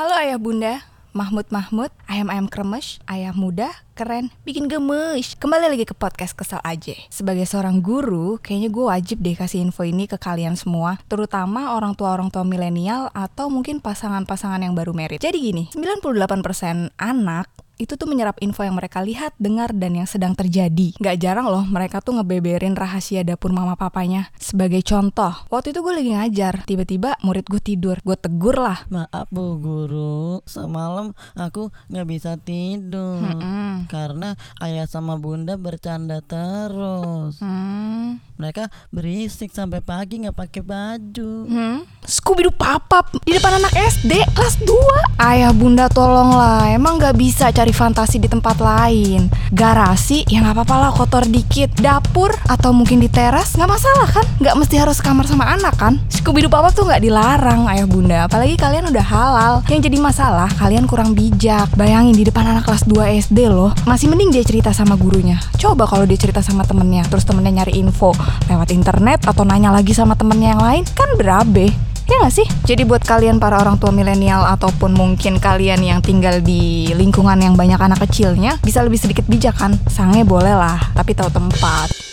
Halo ayah bunda, Mahmud Mahmud, ayam-ayam kremes, ayam muda, keren, bikin gemes. Kembali lagi ke podcast Kesel aja. Sebagai seorang guru, kayaknya gue wajib deh kasih info ini ke kalian semua, terutama orang tua-orang tua milenial atau mungkin pasangan-pasangan yang baru merit. Jadi gini, 98% anak itu tuh menyerap info yang mereka lihat, dengar, dan yang sedang terjadi. Gak jarang loh mereka tuh ngebeberin rahasia dapur mama papanya. Sebagai contoh, waktu itu gue lagi ngajar, tiba-tiba murid gue tidur. Gue tegur lah. Maaf bu guru, semalam aku nggak bisa tidur Mm-mm. karena ayah sama bunda bercanda terus. Hmm. Mereka berisik sampai pagi nggak pakai baju. Hmm? Scooby-Doo papap di depan anak SD kelas 2 Ayah bunda tolonglah. Emang gak bisa cari fantasi di tempat lain. Garasi ya gak apa-apa lah kotor dikit. Dapur atau mungkin di teras Gak masalah kan? Gak mesti harus kamar sama anak kan? Scooby-Doo papap tuh gak dilarang ayah bunda. Apalagi kalian udah halal. Yang jadi masalah kalian kurang bijak. Bayangin di depan anak kelas 2 SD loh Masih mending dia cerita sama gurunya. Coba kalau dia cerita sama temennya Terus temennya nyari info lewat internet Atau nanya lagi sama temennya yang lain Kan berabe Ya nggak sih? Jadi buat kalian para orang tua milenial ataupun mungkin kalian yang tinggal di lingkungan yang banyak anak kecilnya bisa lebih sedikit bijak kan? Sange boleh lah, tapi tahu tempat.